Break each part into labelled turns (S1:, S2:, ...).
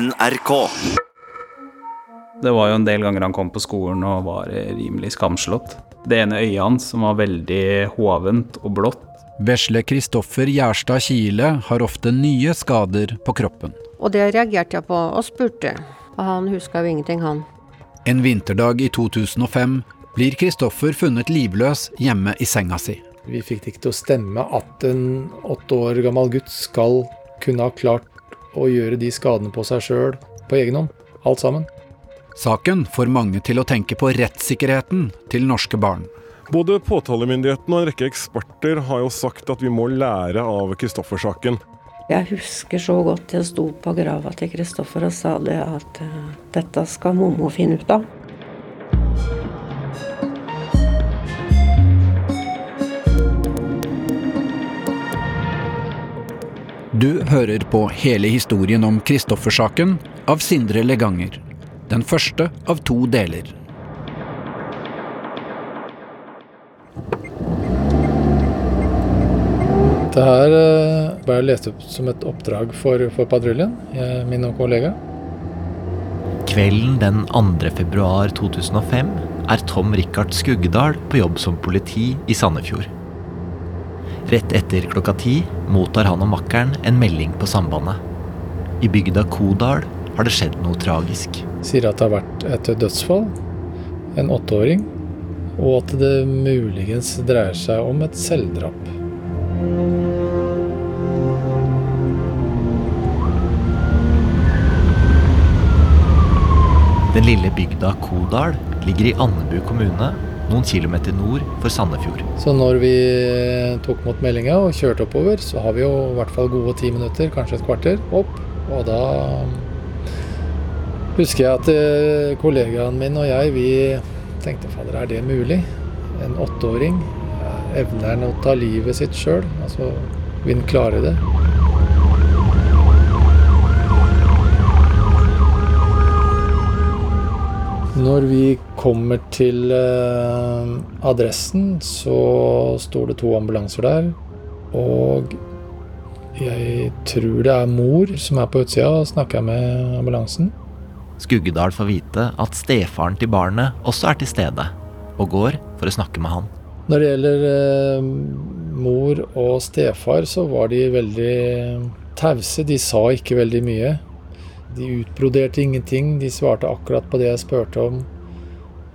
S1: NRK.
S2: Det var jo en del ganger han kom på skolen og var rimelig skamslått. Det ene øyet hans som var veldig hovent og blått.
S3: Vesle Kristoffer Gjerstad Kile har ofte nye skader på kroppen.
S4: Og det reagerte jeg på, og spurte. Og han huska jo ingenting, han.
S3: En vinterdag i 2005 blir Kristoffer funnet livløs hjemme i senga si.
S5: Vi fikk det ikke til å stemme at en åtte år gammel gutt skal kunne ha klart å gjøre de skadene på seg sjøl på egen hånd. Alt sammen.
S3: Saken får mange til å tenke på rettssikkerheten til norske barn.
S6: Både påtalemyndigheten og en rekke eksperter har jo sagt at vi må lære av Kristoffer-saken.
S4: Jeg husker så godt jeg sto på grava til Kristoffer og sa det at uh, dette skal mormor finne ut av.
S3: Du hører på hele historien om Kristoffer-saken av Sindre Leganger. Den første av to deler.
S5: Det her eh, ble lest opp som et oppdrag for, for patruljen, min og kollega.
S7: Kvelden den 2. februar 2005 er Tom Rikard Skuggedal på jobb som politi i Sandefjord. Rett etter klokka ti mottar han og makkeren en melding på sambandet. I bygda Kodal har det skjedd noe tragisk.
S5: Sier at det har vært et dødsfall, en åtteåring, og at det muligens dreier seg om et selvdrap.
S7: Den lille bygda Kodal ligger i Andebu kommune, noen kilometer nord for Sandefjord.
S5: Så når vi tok mot meldinga og kjørte oppover, så har vi jo i hvert fall gode ti minutter, kanskje et kvarter, opp. Og da husker jeg at eh, kollegaen min og jeg, vi tenkte fader, er det mulig? En åtteåring evner han å ta livet sitt sjøl? Altså, vil han klare det? Når vi kommer til eh, adressen, så står det to ambulanser der. Og jeg tror det er mor som er på utsida og snakker med ambulansen.
S7: Skuggedal får vite at stefaren til barnet også er til stede, og går for å snakke med han.
S5: Når det gjelder eh, mor og stefar, så var de veldig tause. De sa ikke veldig mye. De utbroderte ingenting. De svarte akkurat på det jeg spurte om.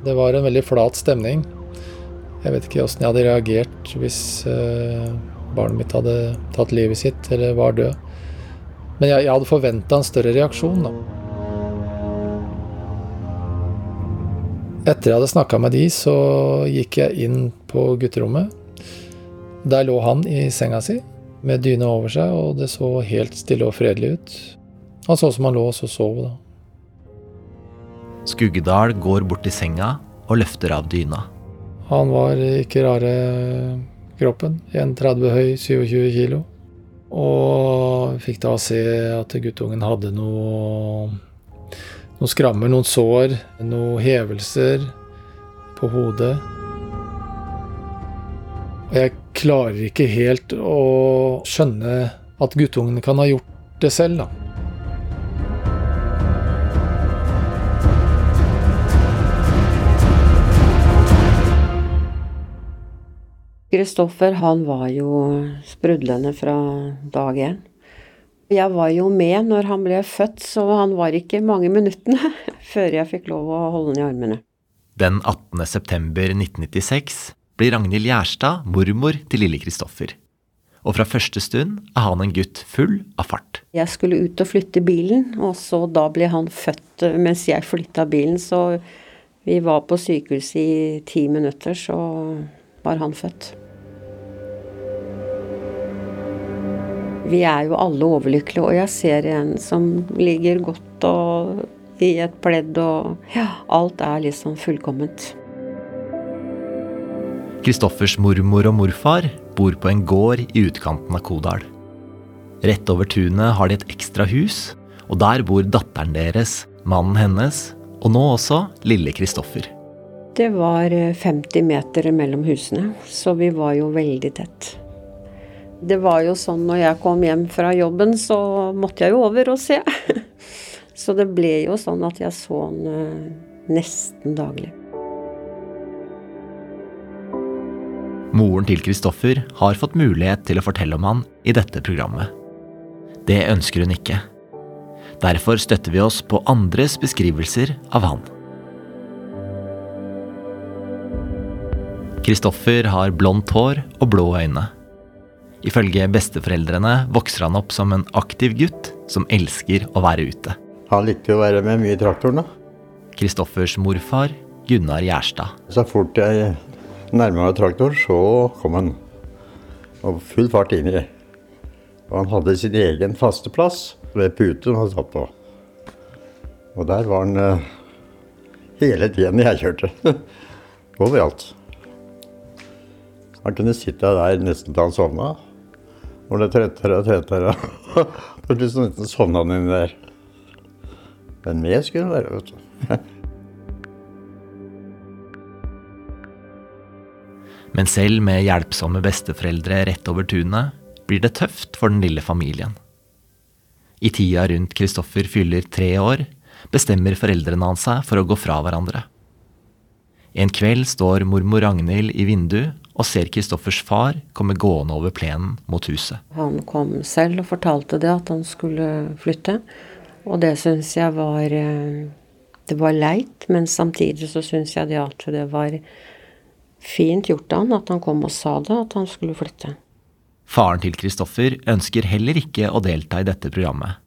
S5: Det var en veldig flat stemning. Jeg vet ikke åssen jeg hadde reagert hvis eh, barnet mitt hadde tatt livet sitt eller var død. Men jeg, jeg hadde forventa en større reaksjon, da. Etter jeg hadde snakka med de, så gikk jeg inn på gutterommet. Der lå han i senga si med dyne over seg, og det så helt stille og fredelig ut. Han så som han lå og sov, da.
S7: Skuggedal går bort til senga og løfter av dyna.
S5: Han var ikke rare kroppen. 1,30 høy, 27 kilo. Og fikk da se at guttungen hadde noe, noen skrammer, noen sår, noen hevelser på hodet. Og jeg klarer ikke helt å skjønne at guttungen kan ha gjort det selv, da.
S4: Kristoffer han var jo sprudlende fra dag én. Jeg var jo med når han ble født, så han var ikke mange minuttene før jeg fikk lov å holde han i armene.
S7: Den 18. september 1996 blir Ragnhild Gjerstad mormor til lille Kristoffer. Og fra første stund er han en gutt full av fart.
S4: Jeg skulle ut og flytte bilen, og så da ble han født mens jeg flytta bilen. Så vi var på sykehuset i ti minutter, så var han født. Vi er jo alle overlykkelige, og jeg ser en som ligger godt og i et pledd og Ja, alt er liksom fullkomment.
S7: Kristoffers mormor og morfar bor på en gård i utkanten av Kodal. Rett over tunet har de et ekstra hus, og der bor datteren deres, mannen hennes, og nå også lille Kristoffer.
S4: Det var 50 meter mellom husene, så vi var jo veldig tett. Det var jo sånn når jeg kom hjem fra jobben, så måtte jeg jo over og se. Så det ble jo sånn at jeg så han eh, nesten daglig.
S7: Moren til Kristoffer har fått mulighet til å fortelle om han i dette programmet. Det ønsker hun ikke. Derfor støtter vi oss på andres beskrivelser av han. Kristoffer har blondt hår og blå øyne. Ifølge besteforeldrene vokser han opp som en aktiv gutt som elsker å være ute.
S1: Han likte å være med mye i traktoren. da.
S7: Kristoffers morfar, Gunnar Gjerstad.
S1: Så fort jeg nærma meg traktoren, så kom han. Og full fart inn i. Og han hadde sin egen faste plass ved puten han satt på. Og der var han eh, hele tiden jeg kjørte. Overalt. Han kunne sitte der nesten til han sovna. Og er trettere og trettere. Og plutselig nesten sovna han inni der. Men med skulle han være, vet du.
S7: Men selv med hjelpsomme besteforeldre rett over tunet, blir det tøft for den lille familien. I tida rundt Kristoffer fyller tre år, bestemmer foreldrene hans seg for å gå fra hverandre. En kveld står mormor Ragnhild i vinduet og ser Kristoffers far komme gående over plenen mot huset.
S4: Han kom selv og fortalte det, at han skulle flytte. Og det syns jeg var eh, Det var leit, men samtidig så syns jeg det at det var fint gjort av han at han kom og sa det, at han skulle flytte.
S7: Faren til Kristoffer ønsker heller ikke å delta i dette programmet.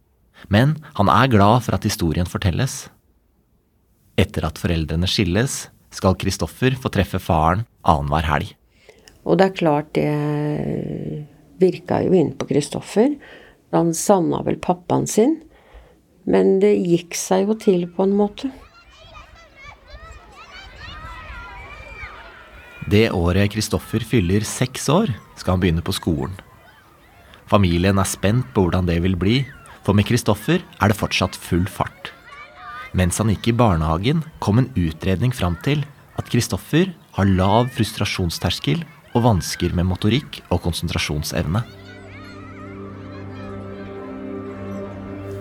S7: Men han er glad for at historien fortelles. Etter at foreldrene skilles, skal Kristoffer få treffe faren annenhver helg.
S4: Og det er klart, det virka jo inn på Kristoffer. Han savna vel pappaen sin. Men det gikk seg jo til på en måte.
S7: Det året Kristoffer fyller seks år, skal han begynne på skolen. Familien er spent på hvordan det vil bli, for med Kristoffer er det fortsatt full fart. Mens han gikk i barnehagen, kom en utredning fram til at Kristoffer har lav frustrasjonsterskel og vansker med motorikk og konsentrasjonsevne.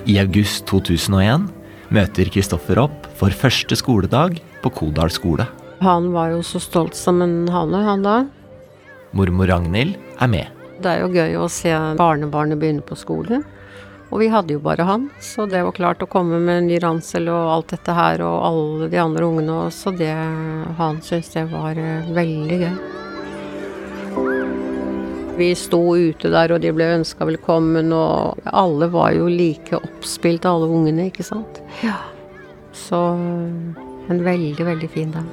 S7: I august 2001 møter Kristoffer opp for første skoledag på Kodal skole.
S4: Han var jo så stolt som en hane, han da.
S7: Mormor Ragnhild er med.
S4: Det er jo gøy å se barnebarnet begynne på skolen. Og vi hadde jo bare han, så det var klart å komme med ny ransel og alt dette her og alle de andre ungene, så det Han syntes det var eh, veldig gøy. Vi sto ute der, og de ble ønska velkommen, og alle var jo like oppspilt, alle ungene, ikke sant. Ja. Så en veldig, veldig fin dag.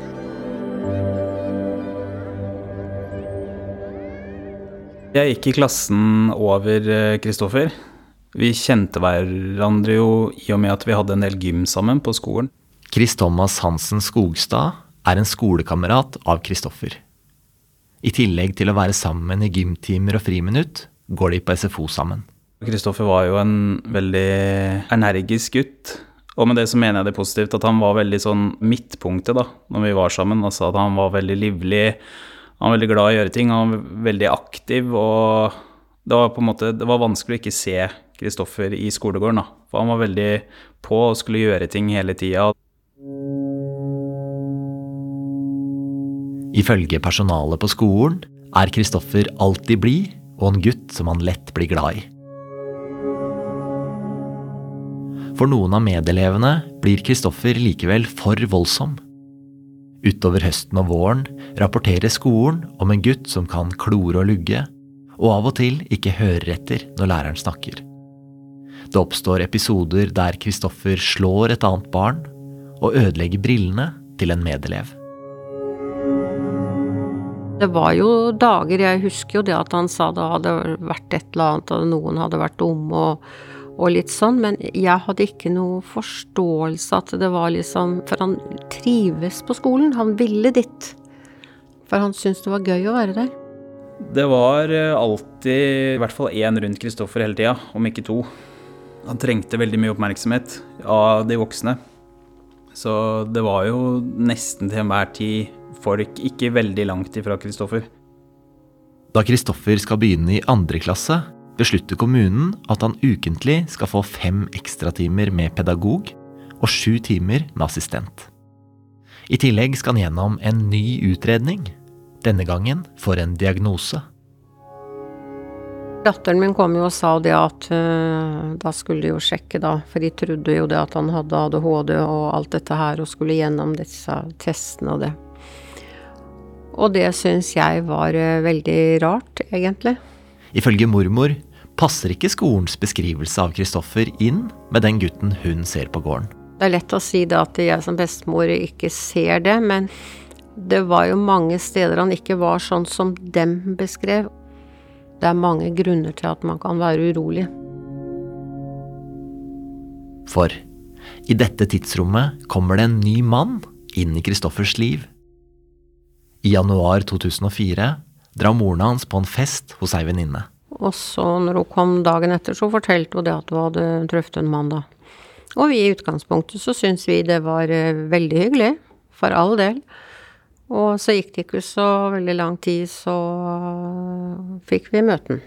S2: Jeg gikk i klassen over Kristoffer. Vi kjente hverandre jo i og med at vi hadde en del gym sammen på skolen.
S7: Chris Thomas Hansen Skogstad er en skolekamerat av Kristoffer. I tillegg til å være sammen i gymtimer og friminutt, går de på SFO sammen.
S2: Kristoffer var jo en veldig energisk gutt. Og med det så mener jeg det positivt at han var veldig sånn midtpunktet da, når vi var sammen. Altså at han var veldig livlig, han var veldig glad i å gjøre ting, han var veldig aktiv. Og det var på en måte, det var vanskelig å ikke se Kristoffer i skolegården. da, For han var veldig på og skulle gjøre ting hele tida.
S7: Ifølge personalet på skolen er Kristoffer alltid blid og en gutt som han lett blir glad i. For noen av medelevene blir Kristoffer likevel for voldsom. Utover høsten og våren rapporterer skolen om en gutt som kan klore og lugge, og av og til ikke hører etter når læreren snakker. Det oppstår episoder der Kristoffer slår et annet barn og ødelegger brillene til en medelev.
S4: Det var jo dager, jeg husker jo det at han sa det hadde vært et eller annet, og noen hadde vært dumme og, og litt sånn, men jeg hadde ikke noe forståelse at det var liksom For han trives på skolen, han ville dit. For han syntes det var gøy å være der.
S2: Det var eh, alltid i hvert fall én rundt Kristoffer hele tida, om ikke to. Han trengte veldig mye oppmerksomhet av de voksne. Så det var jo nesten til enhver tid folk ikke veldig langt ifra Kristoffer.
S7: Da Kristoffer skal begynne i andre klasse, beslutter kommunen at han ukentlig skal få fem ekstratimer med pedagog og sju timer med assistent. I tillegg skal han gjennom en ny utredning, denne gangen for en diagnose.
S4: Datteren min kom jo og sa det at uh, da skulle de jo sjekke, da. For de trodde jo det at han hadde ADHD og alt dette her, og skulle gjennom disse testene og det. Og det syns jeg var uh, veldig rart, egentlig.
S7: Ifølge mormor passer ikke skolens beskrivelse av Kristoffer inn med den gutten hun ser på gården.
S4: Det er lett å si det at jeg som bestemor ikke ser det, men det var jo mange steder han ikke var sånn som dem beskrev. Det er mange grunner til at man kan være urolig.
S7: For i dette tidsrommet kommer det en ny mann inn i Kristoffers liv. I januar 2004 drar moren hans på en fest hos ei venninne.
S4: Og så når hun kom dagen etter, så fortalte hun det at hun hadde truffet en mann, da. Og vi i utgangspunktet så syns vi det var eh, veldig hyggelig, for all del. Og så gikk det ikke så veldig lang tid, så fikk vi møten.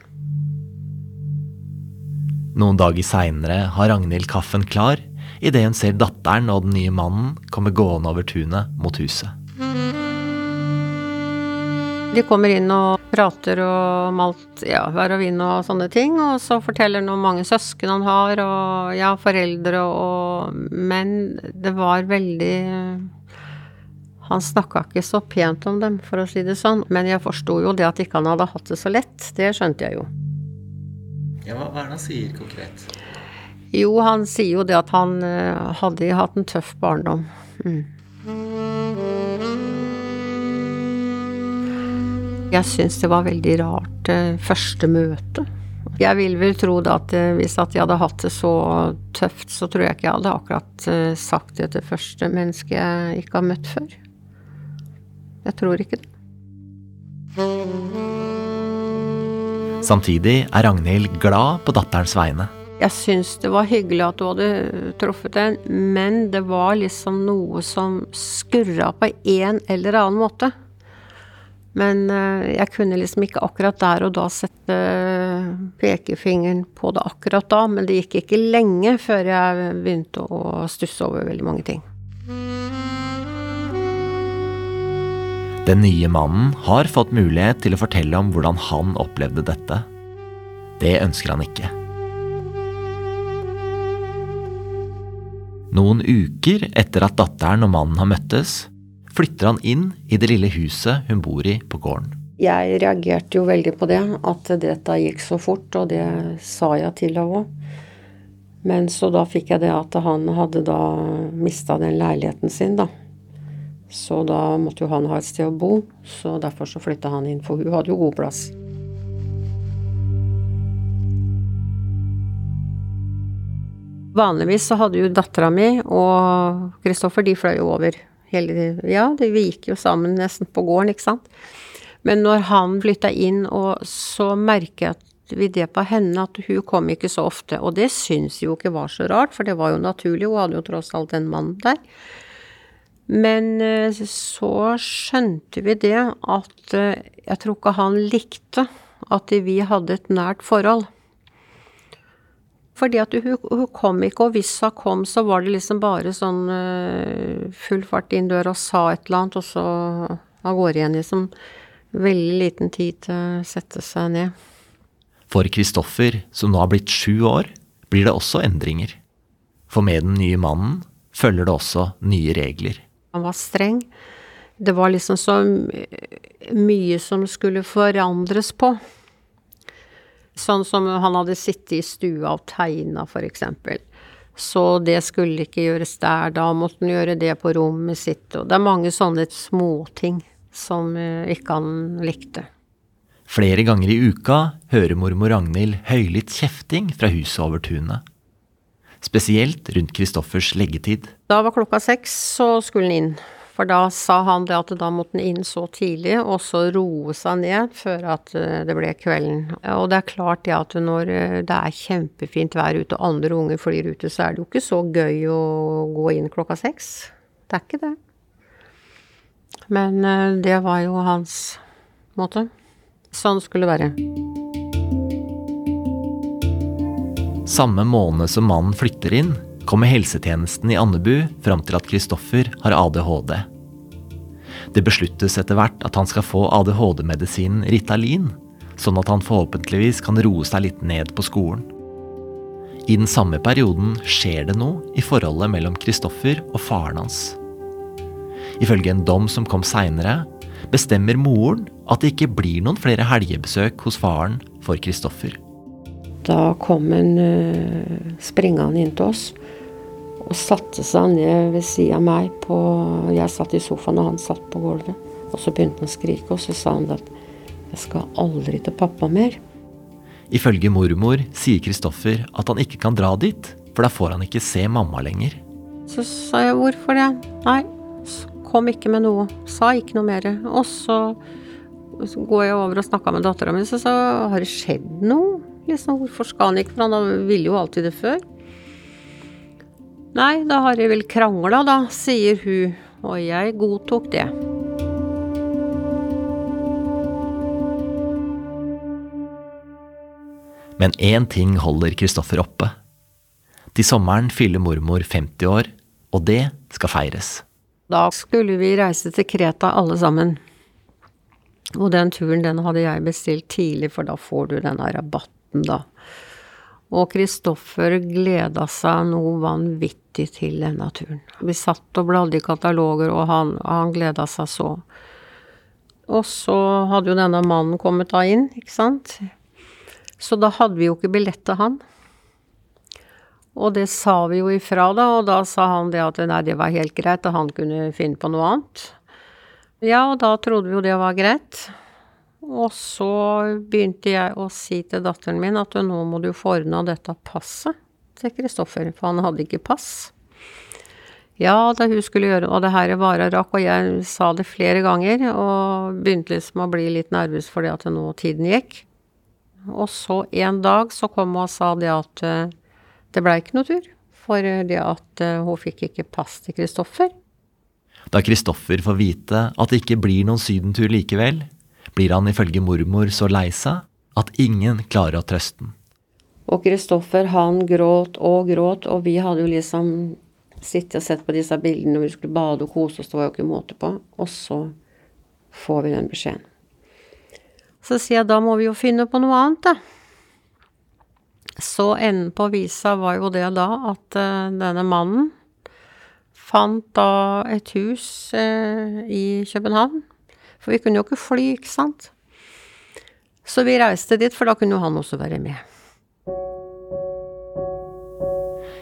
S7: Noen dager seinere har Ragnhild kaffen klar idet hun ser datteren og den nye mannen komme gående over tunet mot huset.
S4: De kommer inn og prater om alt, ja, vær og vind og sånne ting. Og så forteller han om mange søsken han har, og ja, foreldre og Men det var veldig Han snakka ikke så pent om dem, for å si det sånn. Men jeg forsto jo det at ikke han hadde hatt det så lett. Det skjønte jeg jo.
S7: Ja, hva er det han sier konkret?
S4: Jo, han sier jo det at han uh, hadde hatt en tøff barndom. Mm. Jeg syns det var veldig rart eh, første møte. Jeg vil vel tro da at eh, hvis at jeg hadde hatt det så tøft, så tror jeg ikke jeg hadde akkurat eh, sagt det til første menneske jeg ikke har møtt før. Jeg tror ikke det.
S7: Samtidig er Ragnhild glad på datterens vegne.
S4: Jeg syns det var hyggelig at du hadde truffet en, men det var liksom noe som skurra på en eller annen måte. Men eh, jeg kunne liksom ikke akkurat der og da sette pekefingeren på det akkurat da, men det gikk ikke lenge før jeg begynte å stusse over veldig mange ting.
S7: Den nye mannen har fått mulighet til å fortelle om hvordan han opplevde dette. Det ønsker han ikke. Noen uker etter at datteren og mannen har møttes, flytter han inn i det lille huset hun bor i på gården.
S4: Jeg reagerte jo veldig på det, at dette gikk så fort, og det sa jeg til henne òg. Men så da fikk jeg det at han hadde da mista den leiligheten sin, da. Så da måtte jo han ha et sted å bo, så derfor så flytta han inn, for hun hadde jo god plass. Vanligvis så hadde jo dattera mi og Kristoffer, de fløy jo over hele Ja, det, vi gikk jo sammen nesten på gården, ikke sant. Men når han flytta inn, og så merker vi det på henne, at hun kom ikke så ofte. Og det syns jo ikke var så rart, for det var jo naturlig, hun hadde jo tross alt en mann der. Men eh, så skjønte vi det at eh, jeg tror ikke han likte at vi hadde et nært forhold. Fordi at hun, hun, kom ikke, og hvis hun kom, så var det liksom bare sånn uh, full fart inn døra og sa et eller annet, og så av gårde igjen, liksom. Veldig liten tid til å sette seg ned.
S7: For Kristoffer, som nå har blitt sju år, blir det også endringer. For med den nye mannen følger det også nye regler.
S4: Han var streng. Det var liksom så mye som skulle forandres på. Sånn som han hadde sittet i stua og tegna, eksempel. Så det skulle ikke gjøres der, da måtte han gjøre det på rommet sitt, og det er mange sånne småting som eh, ikke han likte.
S7: Flere ganger i uka hører mormor Ragnhild høylytt kjefting fra huset over tunet. Spesielt rundt Kristoffers leggetid.
S4: Da var klokka seks, så skulle han inn. For da sa han det at da måtte han inn så tidlig, og så roe seg ned før at eh, det ble kvelden. Og det er klart det at når eh, det er kjempefint vær ute og andre unger flyr ute, så er det jo ikke så gøy å gå inn klokka seks. Det er ikke det. Men eh, det var jo hans måte. Sånn skulle det være.
S7: Samme måned som mannen flytter inn, kommer helsetjenesten i Andebu fram til at Kristoffer har ADHD. Det besluttes etter hvert at han skal få ADHD-medisinen Ritalin, sånn at han forhåpentligvis kan roe seg litt ned på skolen. I den samme perioden skjer det noe i forholdet mellom Kristoffer og faren hans. Ifølge en dom som kom seinere, bestemmer moren at det ikke blir noen flere helgebesøk hos faren for Kristoffer.
S4: Da kom han uh, springende inn til oss og satte seg ned ved sida av meg. På, jeg satt i sofaen, og han satt på gulvet. Og så begynte han å skrike, og så sa han at 'jeg skal aldri til pappa mer'.
S7: Ifølge mormor sier Kristoffer at han ikke kan dra dit, for da får han ikke se mamma lenger.
S4: Så sa jeg 'hvorfor det'? Nei, kom ikke med noe. Sa ikke noe mer. Og så, går jeg over og snakker med dattera mi, så sa 'har det skjedd noe'? Liksom, hvorfor skal han ikke? For han ville jo alltid det før. Nei, da har jeg vel krangla, da, sier hun, og jeg godtok det.
S7: Men én ting holder Kristoffer oppe. Til sommeren fyller mormor 50 år, og det skal feires.
S4: Da skulle vi reise til Kreta alle sammen. Og den turen den hadde jeg bestilt tidlig, for da får du denne rabatten, da. Og Kristoffer gleda seg noe vanvittig til denne turen. Vi satt og bladde i kataloger, og han, han gleda seg så. Og så hadde jo denne mannen kommet da inn, ikke sant. Så da hadde vi jo ikke billett til han. Og det sa vi jo ifra, da, og da sa han det at nei, det var helt greit, at han kunne finne på noe annet. Ja, og da trodde vi jo det var greit. Og så begynte jeg å si til datteren min at nå må du få ordna dette passet til Kristoffer, for han hadde ikke pass. Ja, da hun skulle gjøre og det her varer rakk, og jeg sa det flere ganger, og begynte liksom å bli litt nervøs fordi at nå tiden gikk. Og så en dag så kom hun og sa det at uh, det blei ikke noe tur, for det at uh, hun fikk ikke pass til Kristoffer.
S7: Da Kristoffer får vite at det ikke blir noen sydentur likevel, blir han ifølge mormor så lei seg at ingen klarer å trøste han.
S4: Og Kristoffer, han gråt og gråt, og vi hadde jo liksom sittet og sett på disse bildene når vi skulle bade og kose oss, det var jo ikke måte på. Og så får vi den beskjeden. Så sier jeg da må vi jo finne på noe annet, da. Så enden på visa var jo det da at uh, denne mannen fant da et hus uh, i København for vi kunne jo ikke fly, ikke sant. Så vi reiste dit, for da kunne jo han også være med.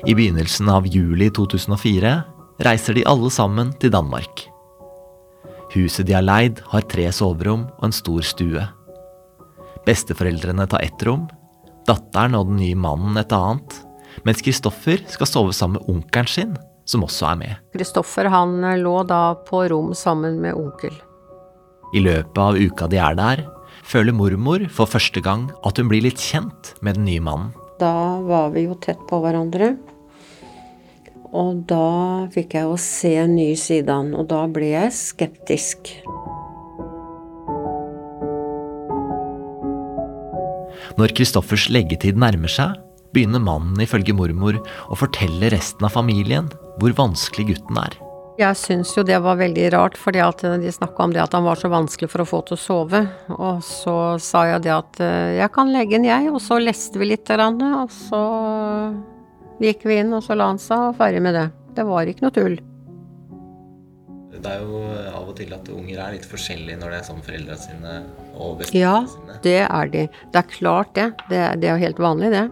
S7: I begynnelsen av juli 2004 reiser de alle sammen til Danmark. Huset de har leid, har tre soverom og en stor stue. Besteforeldrene tar ett rom, datteren og den nye mannen et annet, mens Kristoffer skal sove sammen med onkelen sin, som også er med.
S4: Kristoffer han lå da på rom sammen med onkel.
S7: I løpet av uka de er der, føler mormor for første gang at hun blir litt kjent med den nye mannen.
S4: Da var vi jo tett på hverandre. Og da fikk jeg jo se en ny side av han, og da ble jeg skeptisk.
S7: Når Kristoffers leggetid nærmer seg, begynner mannen ifølge mormor å fortelle resten av familien hvor vanskelig gutten er.
S4: Jeg syns jo det var veldig rart, fordi de snakka om det at han var så vanskelig for å få til å sove. Og så sa jeg det at eh, jeg kan legge inn, jeg. Og så leste vi litt, og så gikk vi inn, og så la han seg, og ferdig med det. Det var ikke noe tull.
S7: Det er jo av og til at unger er litt forskjellige når det er med foreldrene sine og
S4: besteforeldrene sine. Ja, det er de. Det er klart det. Det, det er jo helt vanlig, det.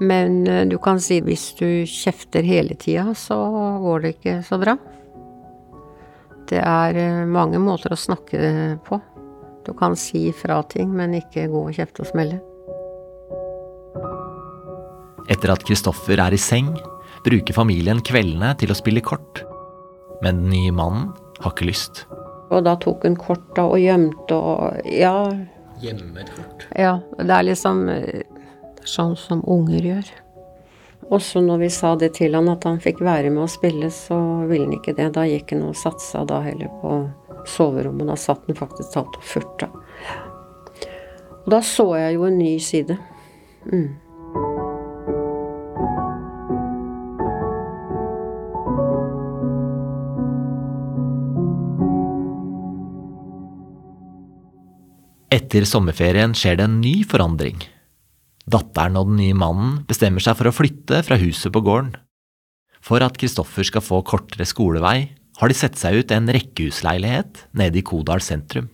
S4: Men eh, du kan si hvis du kjefter hele tida, så går det ikke så bra. Det er eh, mange måter å snakke på. Du kan si fra ting, men ikke gå og kjefte og smelle.
S7: Etter at Kristoffer er i seng, bruker familien kveldene til å spille kort. Men den nye mannen har ikke lyst.
S4: Og da tok hun kort da, og gjemte og ja.
S7: Gjemmer kort?
S4: Ja. Det er liksom eh, sånn som unger gjør. Også når vi sa det til han at han fikk være med å spille, så ville han ikke det. Da gikk han og satsa da heller på soverommet. Da satt han faktisk talt og furta. Og da så jeg jo en ny side. Mm.
S7: Etter sommerferien skjer det en ny forandring. Datteren og den nye mannen bestemmer seg for å flytte fra huset på gården. For at Kristoffer skal få kortere skolevei, har de sett seg ut en rekkehusleilighet nede i Kodal sentrum.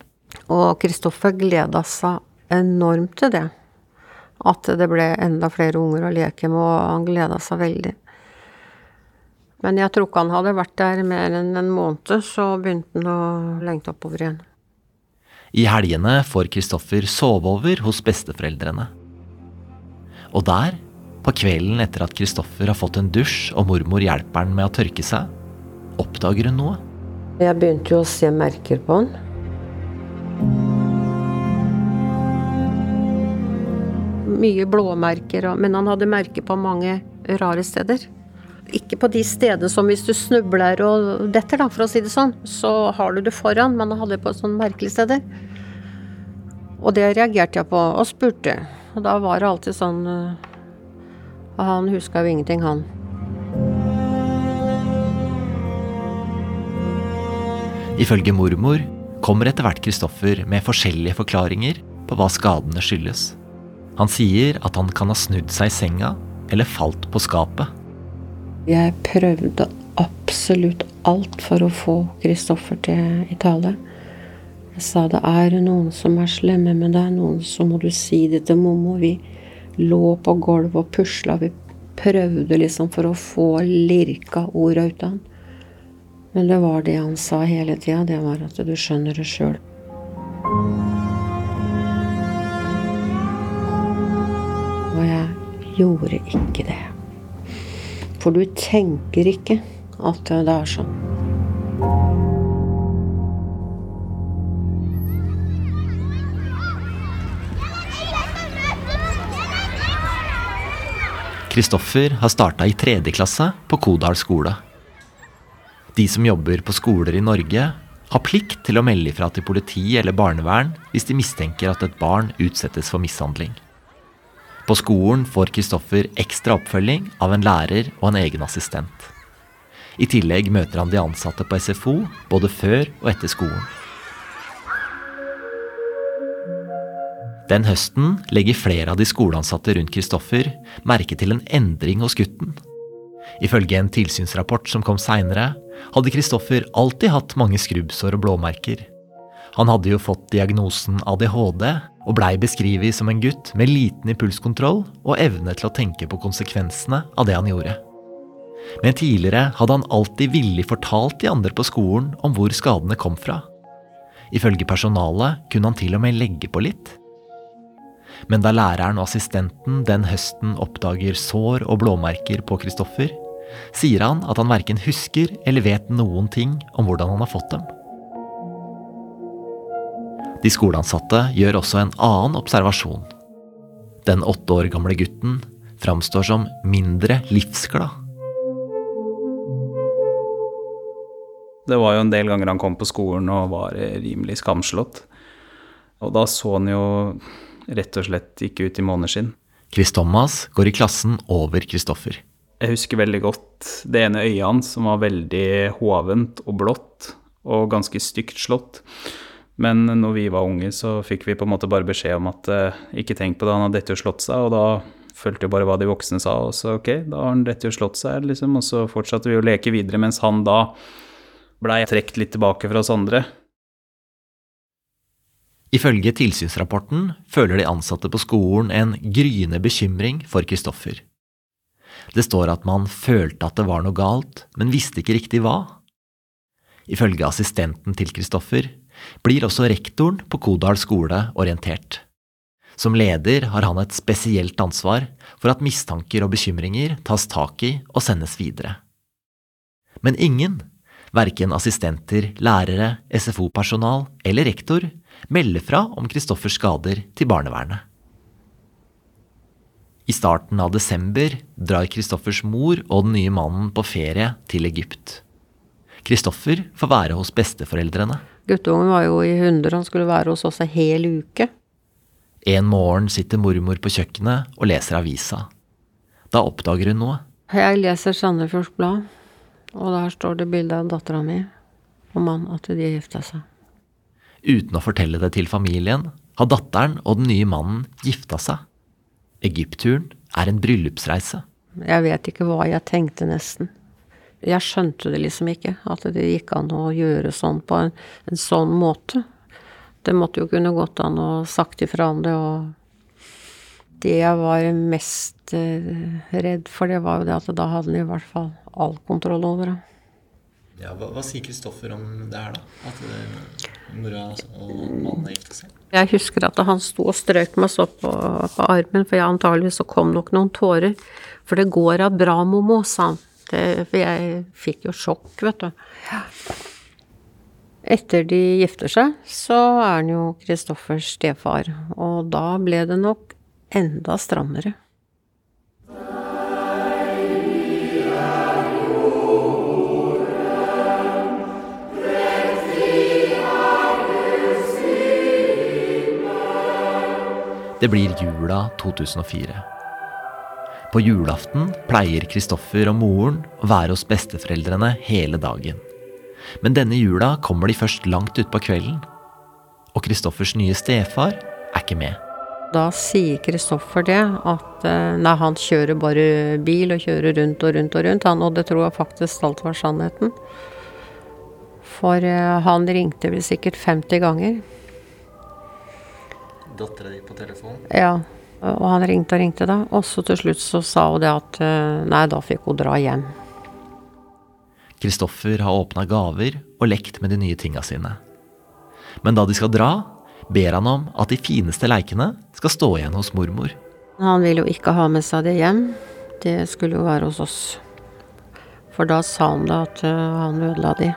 S4: Og Kristoffer gleda seg enormt til det. At det ble enda flere unger å leke med, og han gleda seg veldig. Men jeg tror ikke han hadde vært der mer enn en måned, så begynte han å lengte oppover igjen.
S7: I helgene får Kristoffer sove over hos besteforeldrene. Og der, på kvelden etter at Kristoffer har fått en dusj og mormor hjelper han med å tørke seg, oppdager hun noe.
S4: Jeg begynte jo å se merker på han. Mye blåmerker, men han hadde merker på mange rare steder. Ikke på de stedene som hvis du snubler og detter, da, for å si det sånn, så har du det foran, men hadde det på sånne merkelige steder. Og det reagerte jeg på, og spurte. Og da var det alltid sånn Og Han huska jo ingenting, han.
S7: Ifølge mormor kommer etter hvert Kristoffer med forskjellige forklaringer på hva skadene skyldes. Han sier at han kan ha snudd seg i senga eller falt på skapet.
S4: Jeg prøvde absolutt alt for å få Kristoffer til i tale. Jeg sa det er noen som er slemme med deg, noen så må du si det til mommo. Vi lå på gulvet og pusla. Vi prøvde liksom for å få lirka orda ut av han. Men det var det han sa hele tida. Det var at du skjønner det sjøl. Og jeg gjorde ikke det. For du tenker ikke at det er sånn.
S7: Kristoffer har starta i tredje klasse på Kodal skole. De som jobber på skoler i Norge, har plikt til å melde ifra til politi eller barnevern hvis de mistenker at et barn utsettes for mishandling. På skolen får Kristoffer ekstra oppfølging av en lærer og en egen assistent. I tillegg møter han de ansatte på SFO både før og etter skolen. Den høsten legger flere av de skoleansatte rundt Kristoffer merke til en endring hos gutten. Ifølge en tilsynsrapport som kom seinere, hadde Kristoffer alltid hatt mange skrubbsår og blåmerker. Han hadde jo fått diagnosen ADHD og blei beskrevet som en gutt med liten impulskontroll og evne til å tenke på konsekvensene av det han gjorde. Men tidligere hadde han alltid villig fortalt de andre på skolen om hvor skadene kom fra. Ifølge personalet kunne han til og med legge på litt. Men da læreren og assistenten den høsten oppdager sår og blåmerker på Kristoffer, sier han at han verken husker eller vet noen ting om hvordan han har fått dem. De skoleansatte gjør også en annen observasjon. Den åtte år gamle gutten framstår som mindre livsglad.
S2: Det var jo en del ganger han kom på skolen og var rimelig skamslått. Og da så han jo rett og slett ikke ut i måneskinn.
S7: Chris Thomas går i klassen over Kristoffer.
S2: Jeg husker veldig godt det ene øyet hans som var veldig hovent og blått og ganske stygt slått. Men når vi var unge, så fikk vi på en måte bare beskjed om at eh, ikke tenk på det, han har dette jo slått seg, og da fulgte jo bare hva de voksne sa, og så ok, da har han dette jo slått seg, liksom, og så fortsatte vi å leke videre, mens han da blei trukket litt tilbake fra oss andre.
S7: Ifølge tilsynsrapporten føler de ansatte på skolen en gryende bekymring for Kristoffer. Det står at man følte at det var noe galt, men visste ikke riktig hva. Ifølge assistenten til Kristoffer blir også rektoren på Kodal skole orientert. Som leder har han et spesielt ansvar for at mistanker og bekymringer tas tak i og sendes videre. Men ingen, verken assistenter, lærere, SFO-personal eller rektor, melder fra om Kristoffers skader til barnevernet. I starten av desember drar Kristoffers mor og den nye mannen på ferie til Egypt. Kristoffer får være hos besteforeldrene.
S4: Guttungen var jo i hundre, han skulle være hos oss en hel uke.
S7: En morgen sitter mormor på kjøkkenet og leser avisa. Da oppdager hun noe.
S4: Jeg leser Sandefjords Blad, og der står det bilde av dattera mi og mann, at de gifta seg.
S7: Uten å fortelle det til familien, har datteren og den nye mannen gifta seg. Egyptturen er en bryllupsreise.
S4: Jeg vet ikke hva jeg tenkte, nesten. Jeg skjønte det liksom ikke, at det gikk an å gjøre sånn på en, en sånn måte. Det måtte jo kunne gått an å sagt ifra om det, og det jeg var mest eh, redd for, det var jo det at da hadde han i hvert fall all kontroll over det.
S7: Ja, hva, hva, sier Kristoffer om det her, da? At uh, mora og mannen har gifta seg?
S4: Jeg husker at han sto og strøk meg så på, på armen, for jeg antageligvis så kom nok noen tårer. For det går av bra, Momo, sa han. Det, for jeg fikk jo sjokk, vet du. Etter de gifter seg, så er han jo Kristoffers stefar. Og da ble det nok enda strammere.
S7: Det blir jula 2004. På julaften pleier Kristoffer og moren å være hos besteforeldrene hele dagen. Men denne jula kommer de først langt utpå kvelden. Og Kristoffers nye stefar er ikke med.
S4: Da sier Kristoffer det, at eh, nei, han kjører bare bil og kjører rundt og rundt og rundt, han, og det tror jeg faktisk alt var sannheten. For eh, han ringte vel sikkert 50 ganger
S7: dattera di på telefon?
S4: Ja. Og han ringte og ringte, da. Og så til slutt så sa hun det at eh, nei, da fikk hun dra hjem.
S7: Kristoffer har åpna gaver og lekt med de nye tinga sine. Men da de skal dra, ber han om at de fineste leikene skal stå igjen hos mormor.
S4: Han vil jo ikke ha med seg det hjem. Det skulle jo være hos oss. For da sa han det at eh, han ødela de.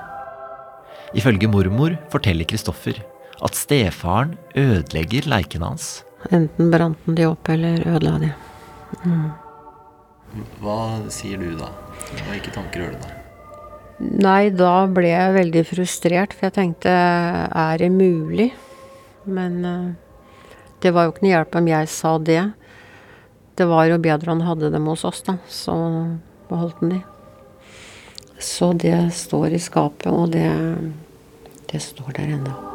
S7: Ifølge mormor forteller Kristoffer at stefaren ødelegger leikene hans.
S4: Enten brant den de opp, eller ødela de. Mm.
S7: Hva sier du da? Hvilke tanker gjør du deg?
S4: Nei, da ble jeg veldig frustrert, for jeg tenkte er det mulig? Men uh, det var jo ikke noe hjelp om jeg sa det. Det var jo bedre han hadde dem hos oss, da. Så beholdt han de. Så det står i skapet, og det, det står der ennå.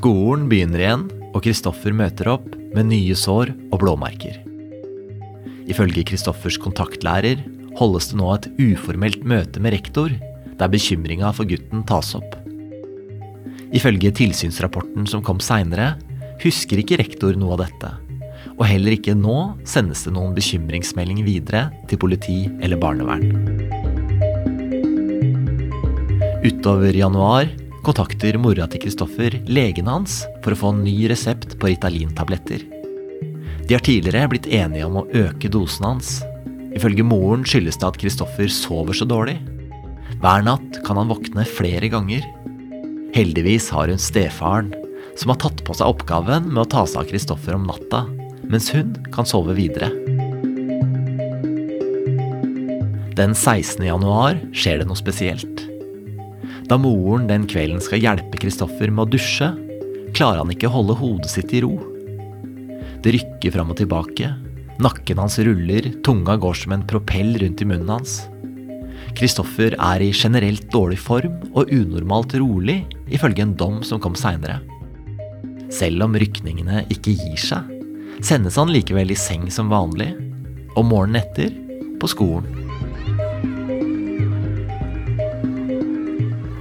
S7: Skolen begynner igjen, og Kristoffer møter opp med nye sår og blåmerker. Ifølge Kristoffers kontaktlærer holdes det nå et uformelt møte med rektor, der bekymringa for gutten tas opp. Ifølge tilsynsrapporten som kom seinere, husker ikke rektor noe av dette. Og heller ikke nå sendes det noen bekymringsmelding videre til politi eller barnevern. Utover januar kontakter mora til Kristoffer legen hans for å få en ny resept på Ritalin-tabletter. De har tidligere blitt enige om å øke dosen hans. Ifølge moren skyldes det at Kristoffer sover så dårlig. Hver natt kan han våkne flere ganger. Heldigvis har hun stefaren, som har tatt på seg oppgaven med å ta seg av Kristoffer om natta, mens hun kan sove videre. Den 16. januar skjer det noe spesielt. Da moren den kvelden skal hjelpe Kristoffer med å dusje, klarer han ikke å holde hodet sitt i ro. Det rykker fram og tilbake. Nakken hans ruller, tunga går som en propell rundt i munnen hans. Kristoffer er i generelt dårlig form og unormalt rolig, ifølge en dom som kom seinere. Selv om rykningene ikke gir seg, sendes han likevel i seng som vanlig, og morgenen etter på skolen.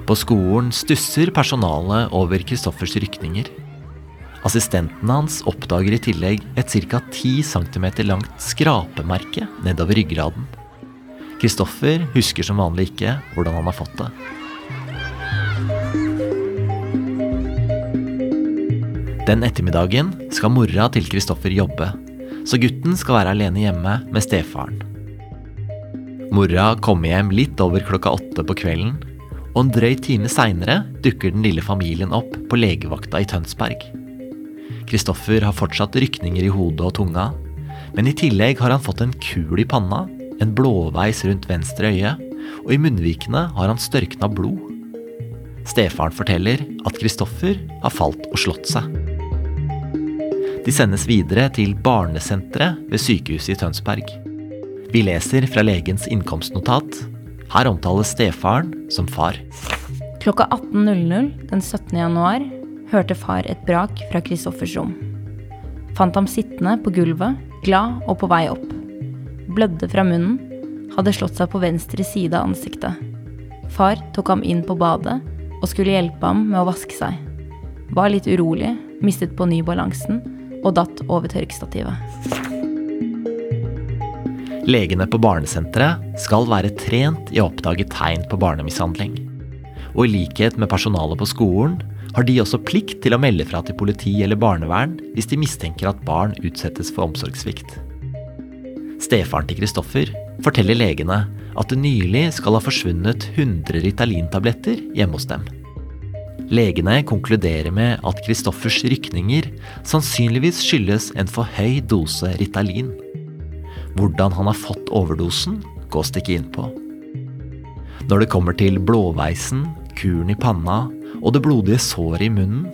S7: På skolen stusser personalet over Kristoffers rykninger. Assistenten hans oppdager i tillegg et ca. 10 cm langt skrapemerke nedover ryggraden. Kristoffer husker som vanlig ikke hvordan han har fått det. Den ettermiddagen skal mora til Kristoffer jobbe, så gutten skal være alene hjemme med stefaren. Mora kommer hjem litt over klokka åtte på kvelden og en drøy time seinere dukker den lille familien opp på legevakta i Tønsberg. Kristoffer har fortsatt rykninger i hodet og tunga, men i tillegg har han fått en kul i panna, en blåveis rundt venstre øye, og i munnvikene har han størkna blod. Stefaren forteller at Kristoffer har falt og slått seg. De sendes videre til barnesenteret ved sykehuset i Tønsberg. Vi leser fra legens innkomstnotat. Her omtales stefaren som far.
S8: Klokka 18.00 den 17. januar hørte far et brak fra Kristoffers rom. Fant ham sittende på gulvet, glad og på vei opp. Blødde fra munnen, hadde slått seg på venstre side av ansiktet. Far tok ham inn på badet og skulle hjelpe ham med å vaske seg. Var litt urolig, mistet på ny balansen og datt over tørkestativet.
S7: Legene på barnesenteret skal være trent i å oppdage tegn på barnemishandling. Og i likhet med personalet på skolen har de også plikt til å melde fra til politi eller barnevern hvis de mistenker at barn utsettes for omsorgssvikt. Stefaren til Kristoffer forteller legene at det nylig skal ha forsvunnet 100 Ritalin-tabletter hjemme hos dem. Legene konkluderer med at Kristoffers rykninger sannsynligvis skyldes en for høy dose Ritalin. Hvordan han har fått overdosen, gås det ikke inn på. Når det kommer til blåveisen, kuren i panna og det blodige såret i munnen,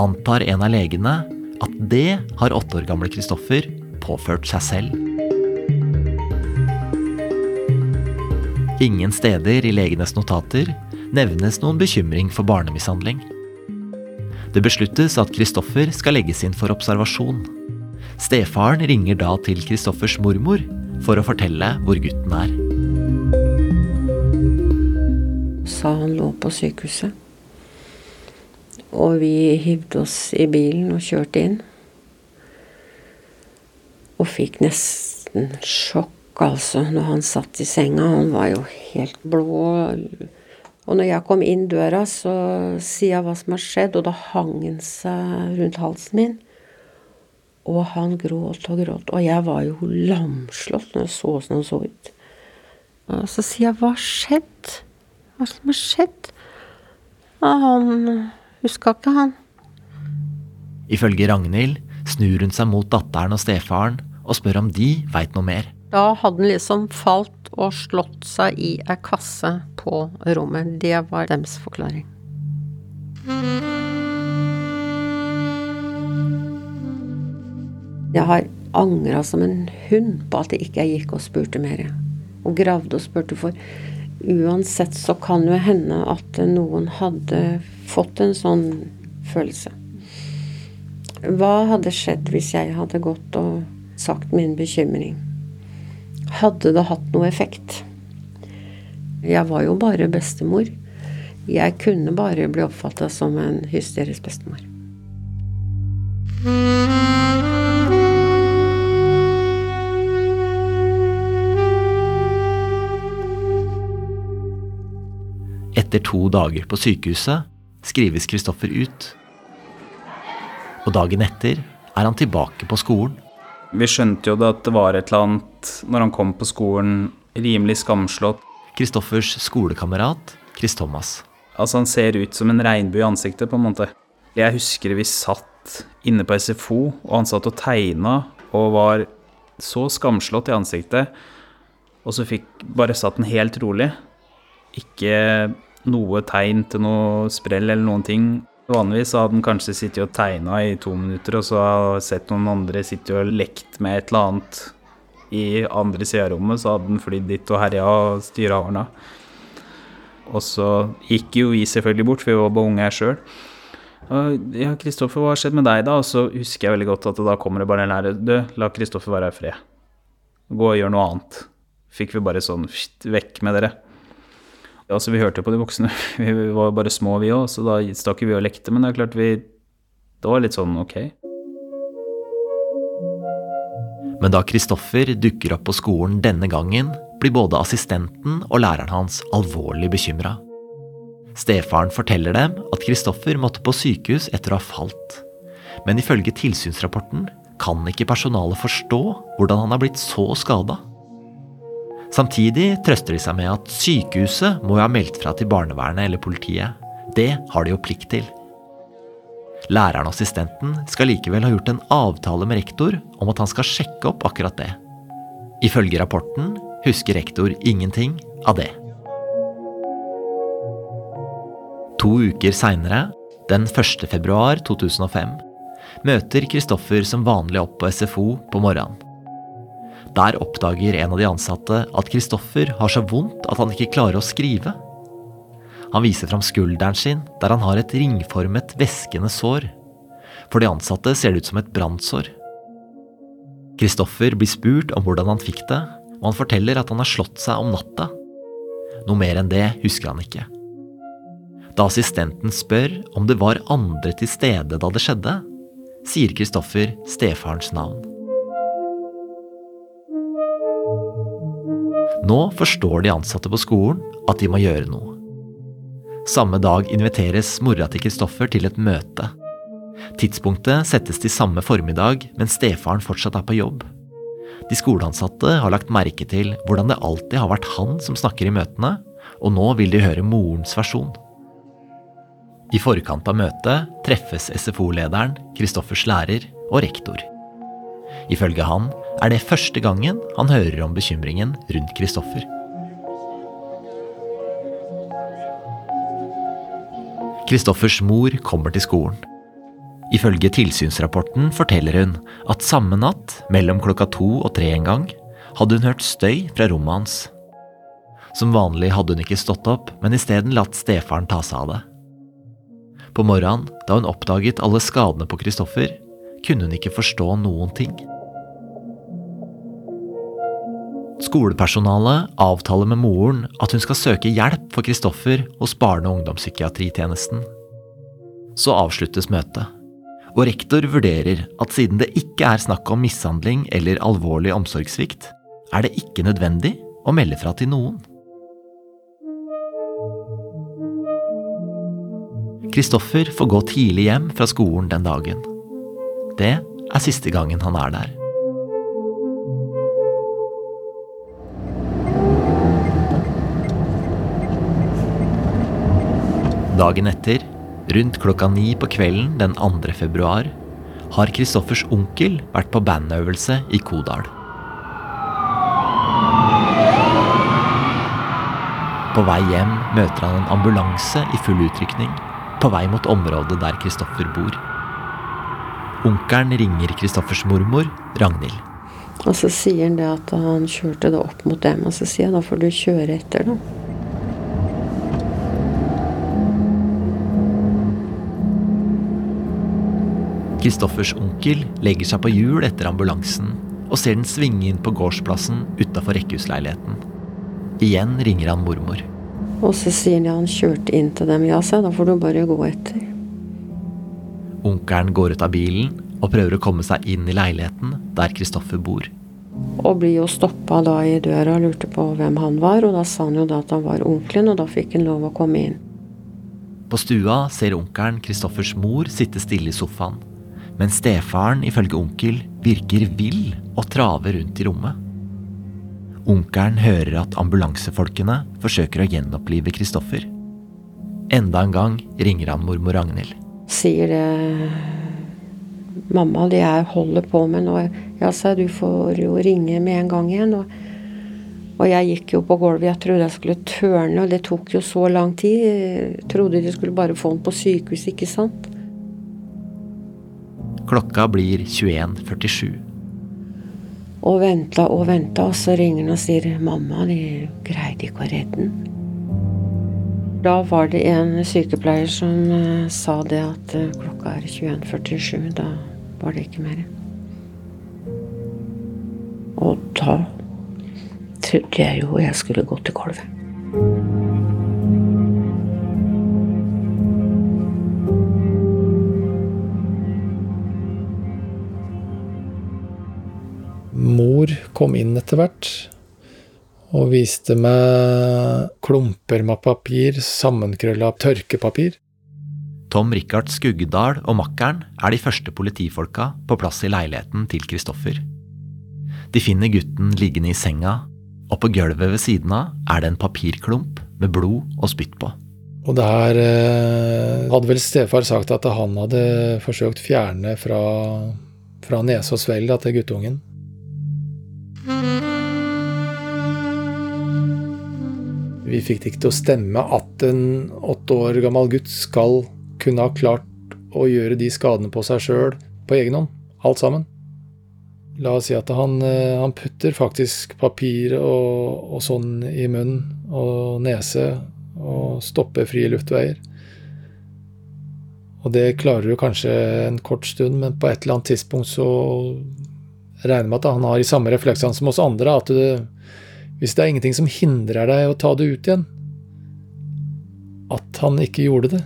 S7: antar en av legene at det har åtte år gamle Kristoffer påført seg selv. Ingen steder i legenes notater nevnes noen bekymring for barnemishandling. Det besluttes at Kristoffer skal legges inn for observasjon. Stefaren ringer da til Kristoffers mormor for å fortelle hvor gutten er.
S4: Sa han lå på sykehuset. Og vi hivde oss i bilen og kjørte inn. Og fikk nesten sjokk, altså, når han satt i senga. Han var jo helt blå. Og når jeg kom inn døra, så sier jeg hva som har skjedd, og da hang han seg rundt halsen min. Og han gråt og gråt. Og jeg var jo lamslått når jeg så åssen han så ut. Og så sier jeg 'hva har skjedd'? Hva som har skjedd? Og han huska ikke, han.
S7: Ifølge Ragnhild snur hun seg mot datteren og stefaren og spør om de veit noe mer.
S4: Da hadde han liksom falt og slått seg i ei kasse på rommet. Det var deres forklaring. Jeg har angra som en hund på at jeg ikke gikk og spurte mer. Og gravde og spurte, for uansett så kan jo hende at noen hadde fått en sånn følelse. Hva hadde skjedd hvis jeg hadde gått og sagt min bekymring? Hadde det hatt noe effekt? Jeg var jo bare bestemor. Jeg kunne bare bli oppfatta som en hysterisk bestemor.
S7: Etter to dager på sykehuset skrives Kristoffer ut. Og dagen etter er han tilbake på skolen.
S2: Vi skjønte jo at det var et eller annet når han kom på skolen, rimelig skamslått.
S7: Kristoffers skolekamerat Chris Thomas.
S2: Altså, han ser ut som en regnbue i ansiktet, på en måte. Jeg husker vi satt inne på SFO, og han satt og tegna og var så skamslått i ansiktet. Og så fikk bare satt den helt rolig. Ikke noe tegn til noe sprell eller noen ting. Vanligvis hadde han kanskje sittet og tegna i to minutter, og så sett noen andre sitte og lekt med et eller annet i andre sida av rommet, så hadde han flydd dit og herja og styra og. Og så gikk jo vi selvfølgelig bort, for vi var bare unge her sjøl. Ja, Kristoffer, hva har skjedd med deg, da? Og så husker jeg veldig godt at da kommer det bare en lærer. Du, la Kristoffer være i fred. Gå og gjør noe annet. Fikk vi bare sånn vekk med dere. Altså, vi hørte på de voksne. Vi var bare små, vi òg, så da stakk vi og lekte. Men det er klart, vi Det var litt sånn ok.
S7: Men da Kristoffer dukker opp på skolen denne gangen, blir både assistenten og læreren hans alvorlig bekymra. Stefaren forteller dem at Kristoffer måtte på sykehus etter å ha falt. Men ifølge tilsynsrapporten kan ikke personalet forstå hvordan han har blitt så skada. Samtidig trøster de seg med at sykehuset må jo ha meldt fra til barnevernet eller politiet. Det har de jo plikt til. Læreren og assistenten skal likevel ha gjort en avtale med rektor om at han skal sjekke opp akkurat det. Ifølge rapporten husker rektor ingenting av det. To uker seinere, den 1. februar 2005, møter Kristoffer som vanlig opp på SFO på morgenen. Der oppdager en av de ansatte at Kristoffer har så vondt at han ikke klarer å skrive. Han viser fram skulderen sin, der han har et ringformet, væskende sår. For de ansatte ser det ut som et brannsår. Kristoffer blir spurt om hvordan han fikk det, og han forteller at han har slått seg om natta. Noe mer enn det husker han ikke. Da assistenten spør om det var andre til stede da det skjedde, sier Kristoffer stefarens navn. Nå forstår de ansatte på skolen at de må gjøre noe. Samme dag inviteres mora til Kristoffer til et møte. Tidspunktet settes til samme formiddag, men stefaren fortsatt er på jobb. De skoleansatte har lagt merke til hvordan det alltid har vært han som snakker i møtene, og nå vil de høre morens versjon. I forkant av møtet treffes SFO-lederen, Kristoffers lærer og rektor. Ifølge han er det første gangen han hører om bekymringen rundt Kristoffer. Kristoffers mor kommer til skolen. Ifølge tilsynsrapporten forteller hun at samme natt, mellom klokka to og tre en gang, hadde hun hørt støy fra rommet hans. Som vanlig hadde hun ikke stått opp, men isteden latt stefaren ta seg av det. På morgenen, da hun oppdaget alle skadene på Kristoffer, kunne hun ikke forstå noen ting. Skolepersonalet avtaler med moren at hun skal søke hjelp for Kristoffer hos barne- og ungdomspsykiatritjenesten. Så avsluttes møtet, og rektor vurderer at siden det ikke er snakk om mishandling eller alvorlig omsorgssvikt, er det ikke nødvendig å melde fra til noen. Kristoffer får gå tidlig hjem fra skolen den dagen. Det er siste gangen han er der. Dagen etter, rundt klokka ni på kvelden den 2. februar, har Kristoffers onkel vært på bandøvelse i Kodal. På vei hjem møter han en ambulanse i full utrykning, på vei mot området der Kristoffer bor. Onkelen ringer Kristoffers mormor, Ragnhild.
S4: Og så sier han det at han kjørte det opp mot dem, og så sier jeg da får du kjøre etter, da.
S7: Kristoffers onkel legger seg på hjul etter ambulansen og ser den svinge inn på gårdsplassen utafor rekkehusleiligheten. Igjen ringer han mormor.
S4: Og så sier han han kjørte inn til dem. Ja, sa da får du bare gå etter.
S7: Onkelen går ut av bilen og prøver å komme seg inn i leiligheten der Kristoffer bor.
S4: Og blir jo stoppa da i døra og lurte på hvem han var, og da sa han jo da at han var onkelen, og da fikk han lov å komme inn.
S7: På stua ser onkelen Kristoffers mor sitte stille i sofaen, mens stefaren ifølge onkel virker vill og traver rundt i rommet. Onkelen hører at ambulansefolkene forsøker å gjenopplive Kristoffer. Enda en gang ringer han mormor Ragnhild.
S4: Sier det Mamma, det jeg holder på med nå Ja, sa du får jo ringe med en gang igjen. Og, og jeg gikk jo på gulvet. Jeg trodde jeg skulle tørne, og det tok jo så lang tid. Jeg trodde de skulle bare få den på sykehus, ikke sant?
S7: Klokka blir 21.47.
S4: Og venta og venta, og så ringer han og sier 'Mamma, de greide ikke å redde den'. Da var det en sykepleier som uh, sa det at uh, klokka er 21.47. Da var det ikke mer. Og da trodde jeg jo jeg skulle gå til gulvet.
S5: Mor kom inn etter hvert og viste meg klumper med papir, sammenkrølla tørkepapir.
S7: Tom Rikard Skuggedal og makkeren er de første politifolka på plass i leiligheten til Kristoffer. De finner gutten liggende i senga, og på gulvet ved siden av er det en papirklump med blod og spytt på.
S5: Og der eh, hadde vel stefar sagt at han hadde forsøkt fjerne fra, fra nese og svelg til guttungen. Vi fikk det ikke til å stemme at en åtte år gammel gutt skal kunne ha klart å gjøre de skadene på seg sjøl på egen hånd. Alt sammen. La oss si at han, eh, han putter faktisk papir og, og, sånn i munnen og nese og stopper frie luftveier. Og det klarer du kanskje en kort stund, men på et eller annet tidspunkt så regner med at han har de samme refleksene som oss andre. At du, hvis det er ingenting som hindrer deg å ta det ut igjen, at han ikke gjorde det.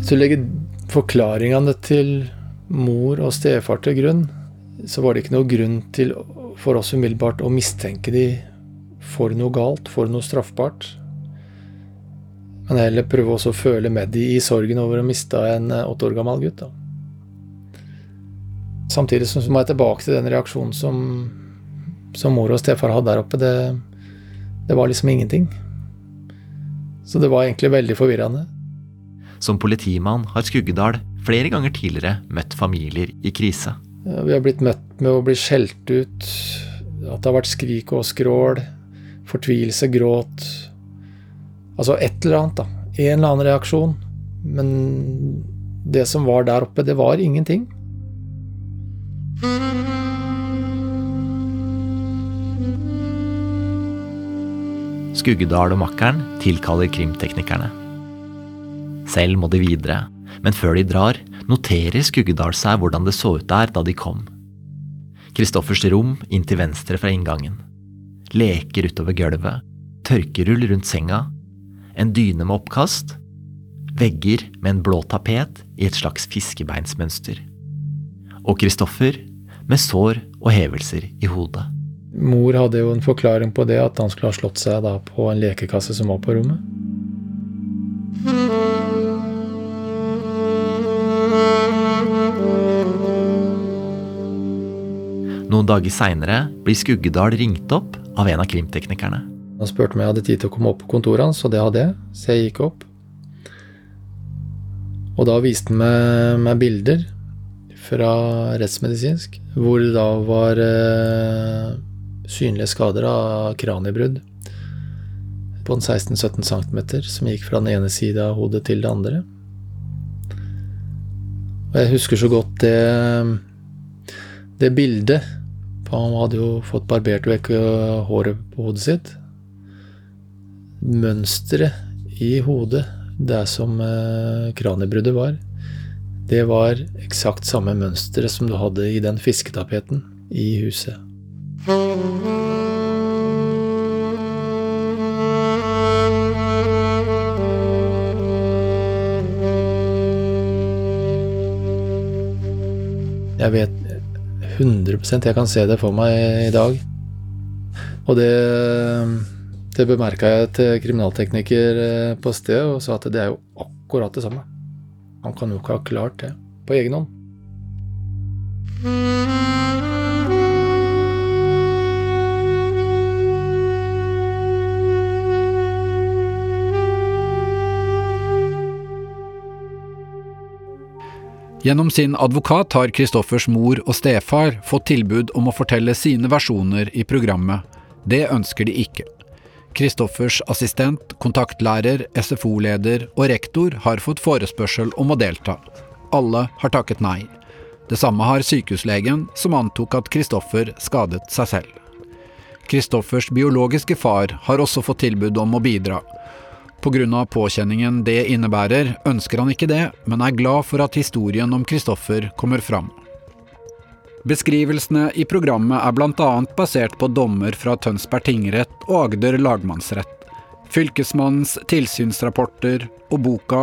S5: Hvis du legger forklaringene til mor og stefar til grunn, så var det ikke noe grunn til for oss umiddelbart å mistenke de for noe galt, for noe straffbart. Men heller prøve også å føle med de i sorgen over å miste en eh, åtte år gammel gutt. Da. Samtidig så må jeg tilbake til den reaksjonen som, som mor og stefar hadde der oppe. Det, det var liksom ingenting. Så det var egentlig veldig forvirrende.
S7: Som politimann har Skuggedal flere ganger tidligere møtt familier i krise.
S5: Vi har blitt møtt med å bli skjelt ut, at det har vært skrik og skrål, fortvilelse, gråt. Altså et eller annet, da. En eller annen reaksjon. Men det som var der oppe, det var ingenting.
S7: Skuggedal og makkeren tilkaller krimteknikerne. Selv må de videre, men før de drar, noterer Skuggedal seg hvordan det så ut der da de kom. Kristoffers rom inn til venstre fra inngangen. Leker utover gulvet, tørkerull rundt senga, en dyne med oppkast, vegger med en blå tapet i et slags fiskebeinsmønster. Og Kristoffer med sår og hevelser i hodet.
S5: Mor hadde jo en forklaring på det, at han skulle ha slått seg da på en lekekasse som var på rommet.
S7: Noen dager seinere blir Skuggedal ringt opp av en av krimteknikerne.
S5: Han spurte om jeg hadde tid til å komme opp på kontoret hans, og det hadde jeg, så jeg gikk opp. Og da viste han meg, meg bilder fra rettsmedisinsk, hvor det da var eh, synlige skader av kraniebrudd på en 16-17 cm, som gikk fra den ene sida av hodet til det andre. Og jeg husker så godt det, det bildet han hadde jo fått barbert vekk øh, håret på hodet sitt. Mønsteret i hodet, det som eh, kraniebruddet var, det var eksakt samme mønsteret som du hadde i den fisketapeten i huset. Jeg vet 100% Jeg kan se det for meg i dag. Og det, det bemerka jeg til kriminaltekniker eh, på stedet, og sa at det er jo akkurat det samme. Han kan jo ikke ha klart det på egen hånd.
S3: Gjennom sin advokat har Kristoffers mor og stefar fått tilbud om å fortelle sine versjoner i programmet. Det ønsker de ikke. Kristoffers assistent, kontaktlærer, SFO-leder og rektor har fått forespørsel om å delta. Alle har takket nei. Det samme har sykehuslegen, som antok at Kristoffer skadet seg selv. Kristoffers biologiske far har også fått tilbud om å bidra, Pga. påkjenningen det innebærer, ønsker han ikke det, men er glad for at historien om Kristoffer kommer fram. Beskrivelsene i programmet er bl.a. basert på dommer fra Tønsberg tingrett og Agder lagmannsrett, Fylkesmannens tilsynsrapporter og boka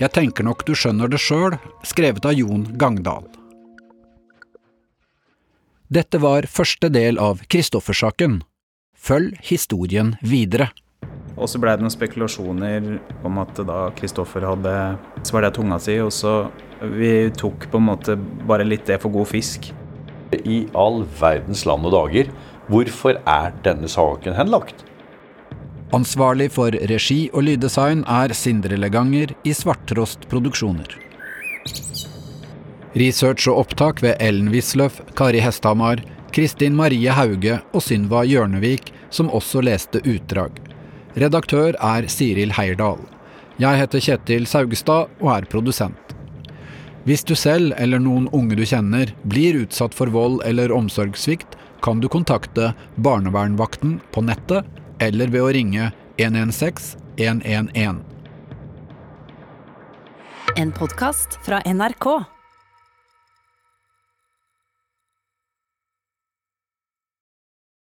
S3: Jeg tenker nok du skjønner det sjøl, skrevet av Jon Gangdal. Dette var første del av Kristoffersaken. Følg historien videre.
S2: Og så blei det noen spekulasjoner om at da Kristoffer hadde svelga tunga si, og så Vi tok på en måte bare litt det for god fisk.
S9: I all verdens land og dager, hvorfor er denne saken henlagt?
S3: Ansvarlig for regi og lyddesign er Sindre Leganger i Svarttrost Produksjoner. Research og opptak ved Ellen Wisløff, Kari Hesthamar, Kristin Marie Hauge og Synva Hjørnevik, som også leste utdrag. Redaktør er Siril Heierdal. Jeg heter Kjetil Saugestad og er produsent. Hvis du selv eller noen unge du kjenner blir utsatt for vold eller omsorgssvikt, kan du kontakte barnevernvakten på nettet eller ved å ringe 116 111.
S10: En podkast fra NRK.